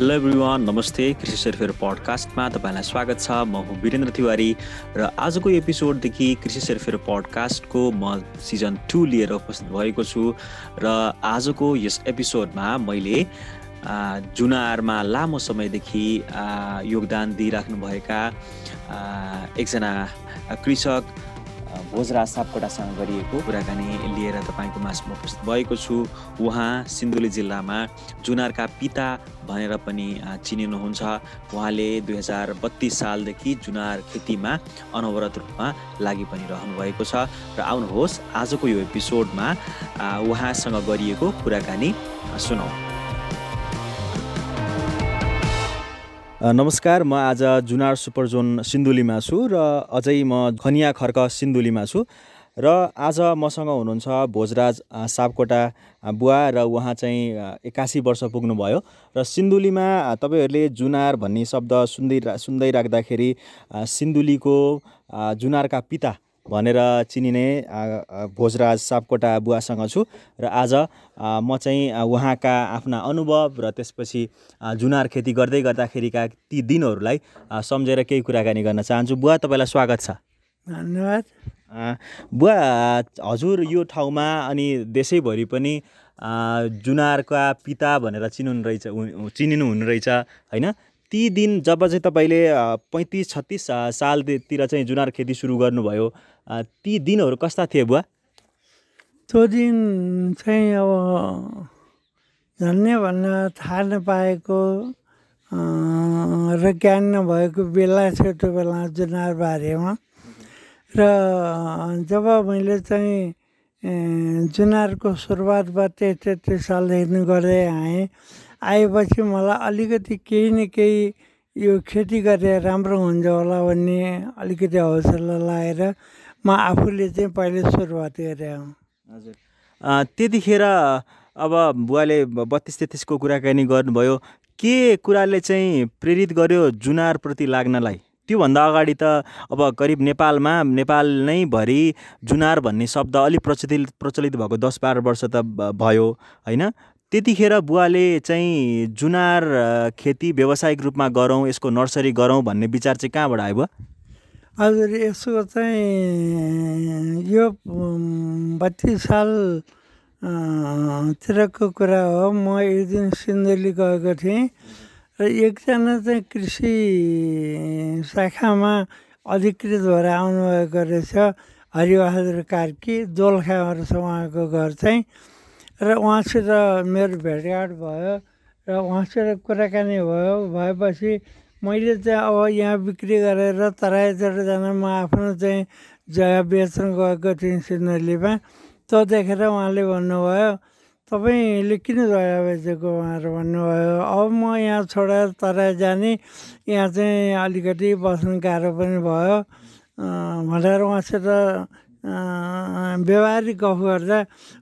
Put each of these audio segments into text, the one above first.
Hello everyone नमस्ते। कृषि सेरफेर पडकास्टमा तपाईँलाई स्वागत छ। म हुँ वीरेन्द्र तिवारी र आजको एपिसोडदेखि कृषि सेरफेर पडकास्टको म सिजन टू लिएर उपस्थित भएको छु र आजको यस एपिसोडमा मैले जुनारमा लामो समयदेखि योगदान दिइराख्नुभएका एकजना कृषक भोजराज सापकोटासँग गरिएको कुराकानी लिएर तपाईँको माझमा उपस्थित भएको छु। उहाँ सिन्धुली जिल्लामा जुनारका पिता भनेर पनि चिनिनुहुन्छ। उहाँले दुई हजार बत्तिस सालदेखि जुनार खेतीमा अनवरत रूपमा लागि पनि रहनुभएको छ। र आउनुहोस् आजको यो एपिसोडमा उहाँसँग गरिएको कुराकानी सुनौँ। नमस्कार म आज जुनार सुपर जोन सिन्धुलीमा छु र अझै म खनिया खर्क सिन्धुलीमा छु र आज मसँग हुनुहुन्छ भोजराज सापकोटा बुवा र उहाँ चाहिँ एकासी वर्ष पुग्नुभयो र सिन्धुलीमा तपाईँहरूले जुनार भन्ने शब्द सुन्दै सुन्दै राख्दाखेरि सिन्धुलीको जुनारका पिता भनेर चिनिने भोजराज सापकोटा बुवासँग छु र आज म चाहिँ उहाँका आफ्ना अनुभव र त्यसपछि जुनार खेती गर्दै गर्दाखेरिका ती दिनहरूलाई सम्झेर केही कुराकानी गर्न चाहन्छु। बुवा तपाईँलाई स्वागत छ। धन्यवाद। बुवा हजुर यो ठाउँमा अनि देशैभरि पनि जुनारका पिता भनेर चिन्नु रहेछ चिनिनु हुनु रहेछ होइन? ती दिन जब चाहिँ तपाईँले पैँतिस छत्तिस सालतिर चाहिँ जुनार खेती सुरु गर्नुभयो ती दिनहरू कस्ता थिए बुवा? त्यो दिन चाहिँ अब झन्ने भन्न थाहा नपाएको र ज्ञान नभएको बेला थियो त्यो बेला जुनार बारेमा। र जब मैले चाहिँ जुनारको सुरुवातबाट तेत्तिस सालदेखि गर्दै आएँ आएपछि मलाई अलिकति केही न केही यो खेती गरेर राम्रो हुन्छ होला भन्ने अलिकति हौसला लगाएर म आफूले चाहिँ पहिले सुरुवात गरेँ। हजुर। त्यतिखेर अब बुवाले बत्तिस तेत्तिसको कुराकानी गर्नुभयो। के कुराले चाहिँ प्रेरित गर्यो जुनारप्रति लाग्नलाई? त्योभन्दा अगाडि त अब करिब नेपालमा नेपाल नै भरि जुनार भन्ने शब्द अलिक प्रचलित प्रचलित भएको दस बाह्र वर्ष त भयो होइन? त्यतिखेर बुवाले चाहिँ जुनार खेती व्यावसायिक रूपमा गरौँ यसको नर्सरी गरौँ भन्ने विचार चाहिँ कहाँबाट आयो हजुर यसको चाहिँ यो बत्तिस साल तिरको कुरा हो। म एक दिन सिन्धुली गएको थिएँ र एकजना चाहिँ कृषि शाखामा अधिकृत भएर आउनुभएको रहेछ हरिबहादुर कार्की रहेछ उहाँको घर चाहिँ। र उहाँसित मेरो भेटघाट भयो र उहाँसित कुराकानी भयो। भएपछि मैले चाहिँ अब यहाँ बिक्री गरेर तराईतिर जान म आफ्नो चाहिँ जग्गा बेच्न गएको थिएँ सिन्धुलीमा। त्यो देखेर उहाँले भन्नुभयो तपाईँले किन जग्गा बेचेको उहाँहरू भन्नुभयो। अब म यहाँ छोडेर तराई जाने यहाँ चाहिँ अलिकति बस्नु गाह्रो पनि भयो। भनेर उहाँसित व्यवहारिक गफ गर्दा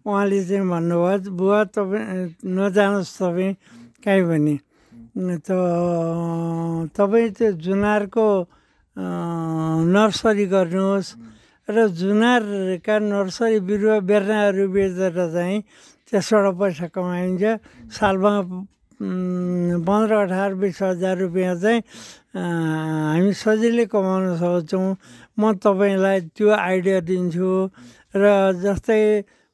उहाँले चाहिँ भन्नुभयो बुवा तपाईँ नजानुहोस् तपाईँ कहीँ पनि। त तपाईँ त्यो जुनारको नर्सरी गर्नुहोस् र जुनारका नर्सरी बिरुवा बेर्नाहरू बेचेर चाहिँ त्यसबाट पैसा कमाइन्छ। सालमा पन्ध्र अठार बिस हजार रुपियाँ चाहिँ हामी सजिलै कमाउन सक्छौँ। म तपाईँलाई त्यो आइडिया दिन्छु र जस्तै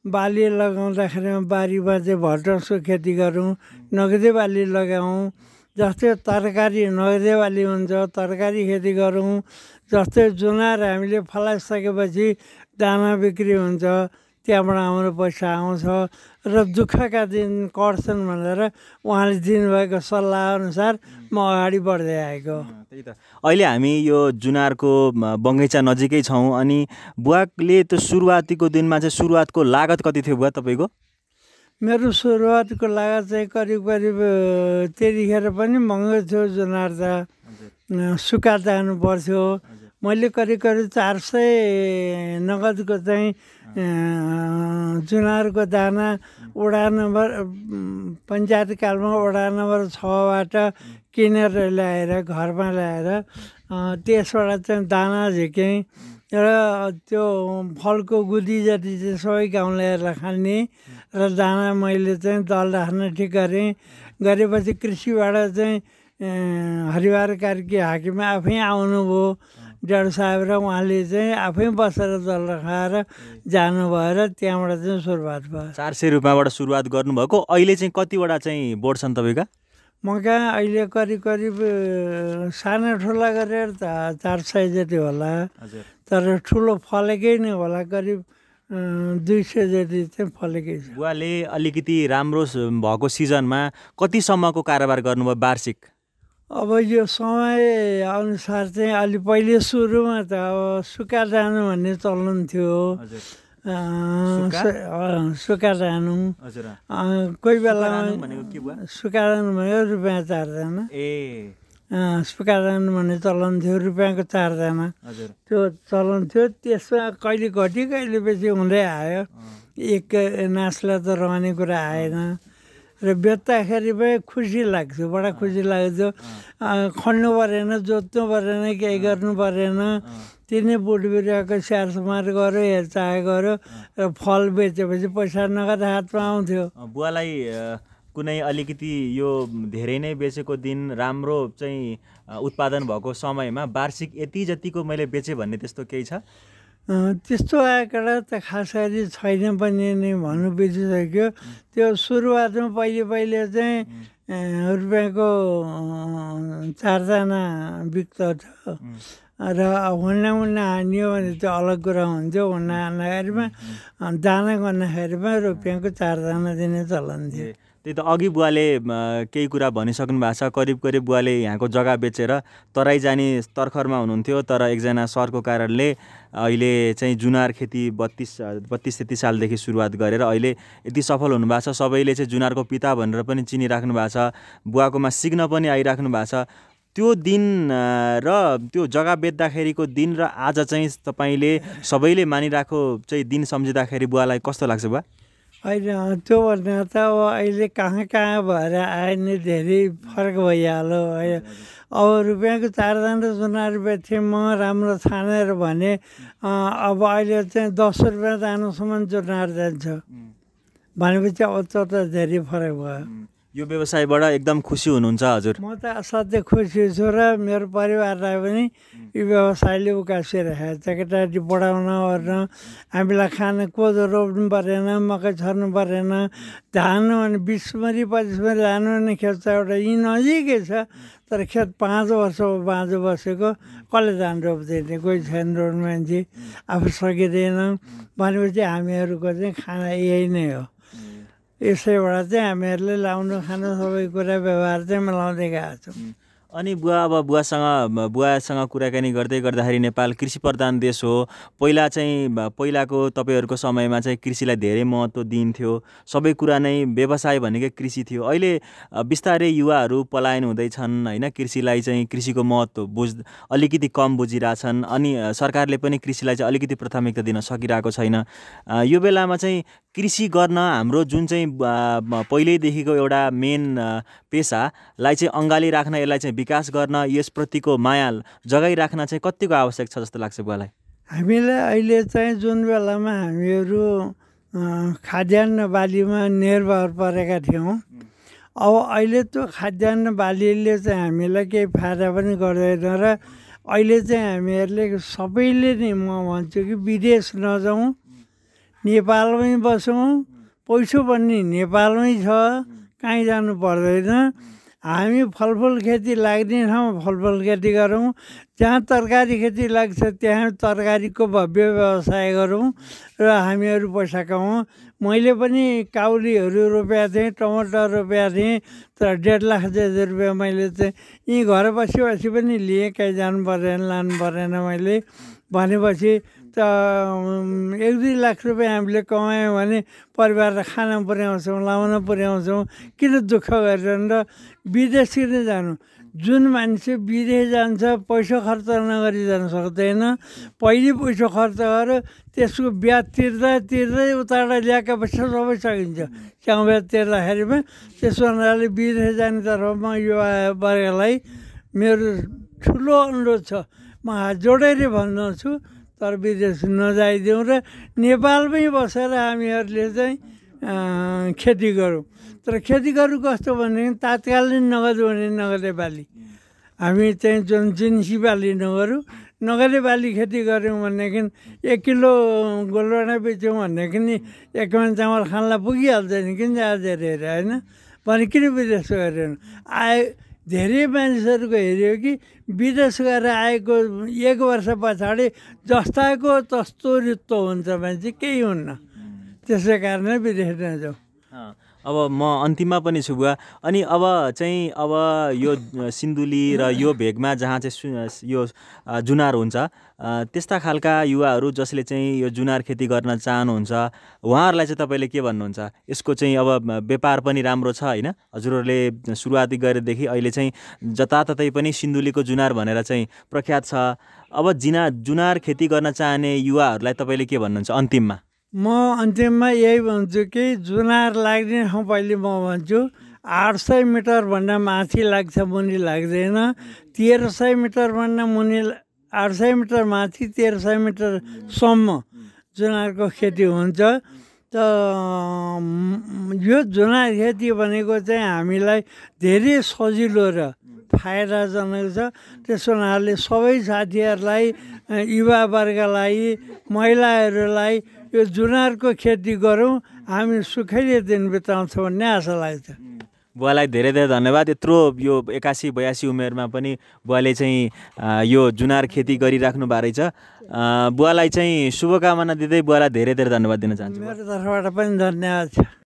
बाली लगाउँदाखेरि बारीमा चाहिँ भटर्सको खेती गरौँ नगदे बाली लगाउँ जस्तै तरकारी नगदे बाली हुन्छ तरकारी खेती गरौँ जस्तै जुनार हामीले फलाइसकेपछि दाना बिक्री हुन्छ त्यहाँबाट हाम्रो पैसा आउँछ र दुःखका दिन कट्छन् भनेर उहाँले दिनुभएको सल्लाहअनुसार म अगाडि बढ्दै आएको। त्यही त। अहिले हामी यो जुनारको बगैँचा नजिकै छौँ अनि बुवाले त्यो सुरुवातीको दिनमा चाहिँ सुरुवातको लागत कति थियो बुवा तपाईँको? मेरो सुरुवातको लागत चाहिँ करिब करिब त्यतिखेर पनि महँगो थियो जुनार त सुक्खा जानु पर्थ्यो मैले करिब करिब चार सय नगदको चाहिँ जुनारको दाना वडा नम्बर पञ्चायत कालमा वडा नम्बर छबाट किनेर ल्याएर घरमा ल्याएर त्यसबाट चाहिँ दाना झिकेँ। र त्यो फलको गुदी जति चाहिँ सबै गाउँलेहरूलाई खाने र दाना मैले चाहिँ दल राख्न ठिक गरेँ। गरेपछि कृषिबाट चाहिँ हरिवार कार्की हाकिम आफै आउनुभयो। डाडु साहेब र उहाँले चाहिँ आफै बसेर जल खाएर जानुभयो र त्यहाँबाट चाहिँ सुरुवात भयो। चार सय रुपियाँबाट सुरुवात गर्नुभएको। अहिले चाहिँ कतिवटा चाहिँ बोर्ड छन् तपाईँका? मका अहिले करिब करिब साना ठुला गरेर त चार सय जति होला। तर ठुलो फलेकै नै होला करिब दुई सय जति चाहिँ फलेकै छ। बुवाले अलिकति राम्रो भएको सिजनमा कतिसम्मको कारोबार गर्नुभयो वार्षिक? अब यो समय अनुसार चाहिँ अलि पहिले सुरुमा त अब सुक्खा जानु भन्ने चलन थियो। सुक्खा जानु। कोही बेलामा सुक्खा जानु भनेको रुपियाँ चारजना ए। सुक्खा जानु भन्ने चलन थियो रुपियाँको चारजना त्यो चलन थियो त्यसमा कहिले घटी कहिले बेसी हुँदै आयो। एक नाचलाई त रहने कुरा आएन। र बेच्दाखेरि पनि खुसी लाग्थ्यो बडा खुसी लाग्थ्यो खन्नु परेन जोत्नु परेन केही गर्नु परेन। तिनै बोट बिरुवाको स्याहार सुमार गऱ्यो हेरचाह गऱ्यो र फल बेचेपछि पैसा नगद हातमा आउँथ्यो। बुवालाई कुनै अलिकति यो धेरै नै बेचेको दिन राम्रो चाहिँ उत्पादन भएको समयमा वार्षिक यति जतिको मैले बेचेँ भन्ने त्यस्तो केही छ? त्यस्तो आँकडा त खास गरी छैन पनि नै भन्नु बिर्सिसक्यो। त्यो सुरुवातमा पहिले पहिले चाहिँ रुपियाँको चारजना बिक्दथ्यो र हुन्ना हुन्ना हानियो भने त्यो अलग कुरा हुन्थ्यो। हुन्ना हान्दाखेरिमा दाना गर्दाखेरिमा रुपियाँको चारजना दिने चलन थियो। त्यही त अघि बुवाले केही कुरा भनिसक्नु भएको छ। करिब करिब बुवाले यहाँको जग्गा बेचेर तराई जाने तर्खरमा हुनुहुन्थ्यो। तर एकजना सरको कारणले अहिले चाहिँ जुनार खेती बत्तिस बत्तिस तेत्तिस सालदेखि सुरुवात गरेर अहिले यति सफल हुनुभएको छ। सबैले चाहिँ जुनारको पिता भनेर पनि चिनिराख्नु भएको छ। बुवाकोमा सिक्न पनि आइराख्नु भएको छ। त्यो दिन र त्यो जग्गा बेच्दाखेरिको दिन र आज चाहिँ तपाईँले सबैले मानिरहेको चाहिँ दिन सम्झिँदाखेरि बुवालाई कस्तो लाग्छ बुवा? होइन त्यो भन्दा त अब अहिले कहाँ कहाँ भएर आयो नि धेरै फरक भइहाल्यो। है अब रुपियाँको चारजना जुनार बेच्थेँ म राम्रो छानेर भने अब अहिले चाहिँ दस रुपियाँ जानुसम्म जुनार जान्छ। भनेपछि अब त्यो त धेरै फरक भयो। यो व्यवसायबाट एकदम खुसी हुनुहुन्छ हजुर। म त असाध्यै खुसी छु र मेरो परिवारलाई पनि यो व्यवसायले उकासिरहेको छ केटाकेटी पढाउन ओर्न। हामीलाई खान कोदो रोप्नु परेन मकै छर्नु परेन। धान भने बिसमरी पच्चिसमरी लानु भने खेत छ एउटा यहीँ नजिकै छ। तर खेत पाँच वर्ष बाँझो बसेको। कसले धान रोप्दैन? कोही छैन रोड मान्छे। आफू सकिँदैन। भनेपछि हामीहरूको चाहिँ खाना यही नै हो। यसैबाट चाहिँ हामीहरूले लाउनु खानु सबै कुरा व्यवहार चाहिँ मिलाउँदै गएको छौँ। अनि बुवा अब बुवासँग बुवासँग कुराकानी गर्दै गर्दाखेरि नेपाल कृषि प्रधान देश हो। पहिला चाहिँ पहिलाको तपाईँहरूको समयमा चाहिँ कृषिलाई धेरै महत्त्व दिन्थ्यो। सबै कुरा नै व्यवसाय भनेकै कृषि थियो। अहिले बिस्तारै युवाहरू पलायन हुँदैछन् होइन? कृषिलाई चाहिँ कृषिको महत्त्व बुझ अलिकति कम बुझिरहेछन्। अनि सरकारले पनि कृषिलाई चाहिँ अलिकति प्राथमिकता दिन सकिरहेको छैन। यो बेलामा चाहिँ कृषि गर्न हाम्रो जुन चाहिँ पहिल्यैदेखिको एउटा मेन पेसालाई चाहिँ अँगाली राख्न यसलाई चाहिँ विकास गर्न यसप्रतिको माया जगाइराख्न चाहिँ कतिको आवश्यक छ जस्तो लाग्छ बुवालाई? हामीलाई अहिले चाहिँ जुन बेलामा हामीहरू खाद्यान्न बालीमा निर्भर परेका थियौँ। अब अहिले त्यो खाद्यान्न बालीले चाहिँ हामीलाई केही फाइदा पनि गर्दैन र अहिले चाहिँ हामीहरूले सबैले नै म भन्छु कि विदेश नजाउँ नेपालमै बसौँ पैसो पनि नेपालमै छ कहीँ जानु पर्दैन। हामी फलफुल खेती लाग्ने ठाउँमा फलफुल खेती गरौँ। जहाँ तरकारी खेती लाग्छ त्यहाँ तरकारीको भव्य व्यवसाय गरौँ र हामीहरू पैसा कमाउँ। मैले पनि काउलीहरू रोपेको थिएँ टमाटर रोपेको थिएँ तर डेढ लाख जति रुपियाँ मैले चाहिँ यहीँ घर बसी बसी पनि लिएँ। कहीँ जानु परेन लानु परेन मैले। भनेपछि त एक दुई लाख रुपियाँ हामीले कमायौँ भने परिवारलाई खाना पुर्याउँछौँ लाउन पुर्याउँछौँ किन दुःख गरेर र विदेश किन जानु। जुन मान्छे विदेश जान्छ पैसा खर्च नगरी जान सक्दैन। पहिले पैसा खर्च गरेर त्यसको ब्याज तिर्दा तिर्दै उताबाट ल्याएका पैसा सबै सकिन्छ। च्याउ ब्याज तिर्दाखेरिमा त्यस हुनाले विदेश जाने तर्फमा युवा वर्गलाई मेरो ठुलो अनुरोध छ। म हात जोडेर भन्दछु तर विदेश नजाइदिउँ र नेपालमै बसेर हामीहरूले चाहिँ खेती गरौँ। तर खेती गरौँ कस्तो भनेदेखि तात्कालीन नगद भने नगदे बाली। हामी चाहिँ जुन जिन्सी बाली नगरौँ नगदे बाली खेती गऱ्यौँ भनेदेखि एक किलो गोलभेडा बेच्यौँ भनेदेखि एक मन चामल खानलाई पुगिहाल्छ नि किन जाँदा धेरै होइन? भने किन विदेश गऱ्यो आए धेरै मानिसहरूको हेऱ्यो कि विदेश गएर आएको एक वर्ष पछाडि जस्ताको तस्तो रित्तो हुन्छ मान्छे केही हुन्न। त्यसै कारणले विदेश नजाउँ अब म अन्तिममा पनि छु बुवा। अनि अब चाहिँ अब यो सिन्धुली र यो भेगमा जहाँ चाहिँ यो जुनार हुन्छ त्यस्ता खालका युवाहरू जसले चाहिँ यो जुनार खेती गर्न चाहनुहुन्छ उहाँहरूलाई चाहिँ तपाईँले के भन्नुहुन्छ? यसको चाहिँ अब व्यापार पनि राम्रो छ होइन? हजुरहरूले सुरुवाती गरेदेखि अहिले चाहिँ जताततै पनि सिन्धुलीको जुनार भनेर चाहिँ प्रख्यात छ। अब जिना जुनार खेती गर्न चाहने युवाहरूलाई तपाईँले के भन्नुहुन्छ अन्तिममा? म अन्तिममा यही भन्छु कि जुनार लाग्ने ठाउँ पहिले म भन्छु आठ सय मिटरभन्दा माथि लाग्छ मुनि लाग्दैन। तेह्र सय मिटरभन्दा मुनि आठ सय मिटर माथि तेह्र सय मिटरसम्म जुनारको खेती हुन्छ। त यो जुनार खेती भनेको चाहिँ हामीलाई धेरै सजिलो र फाइदाजनक छ। त्यस हुनाले सबै साथीहरूलाई अ, युवा वर्गलाई महिलाहरूलाई यो जुनारको खेती गरौँ हामी सुखैले दिन बिताउँछौँ भन्ने आशा लाग्छ। बुवालाई धेरै धेरै धन्यवाद। यत्रो यो एकासी बयासी उमेरमा पनि बुवाले चाहिँ यो जुनार खेती गरिराख्नु भएको रहेछ। बुवालाई चाहिँ शुभकामना दिँदै बुवालाई धेरै धेरै धन्यवाद दिन चाहन्छु। मेरो तर्फबाट पनि धन्यवाद छ।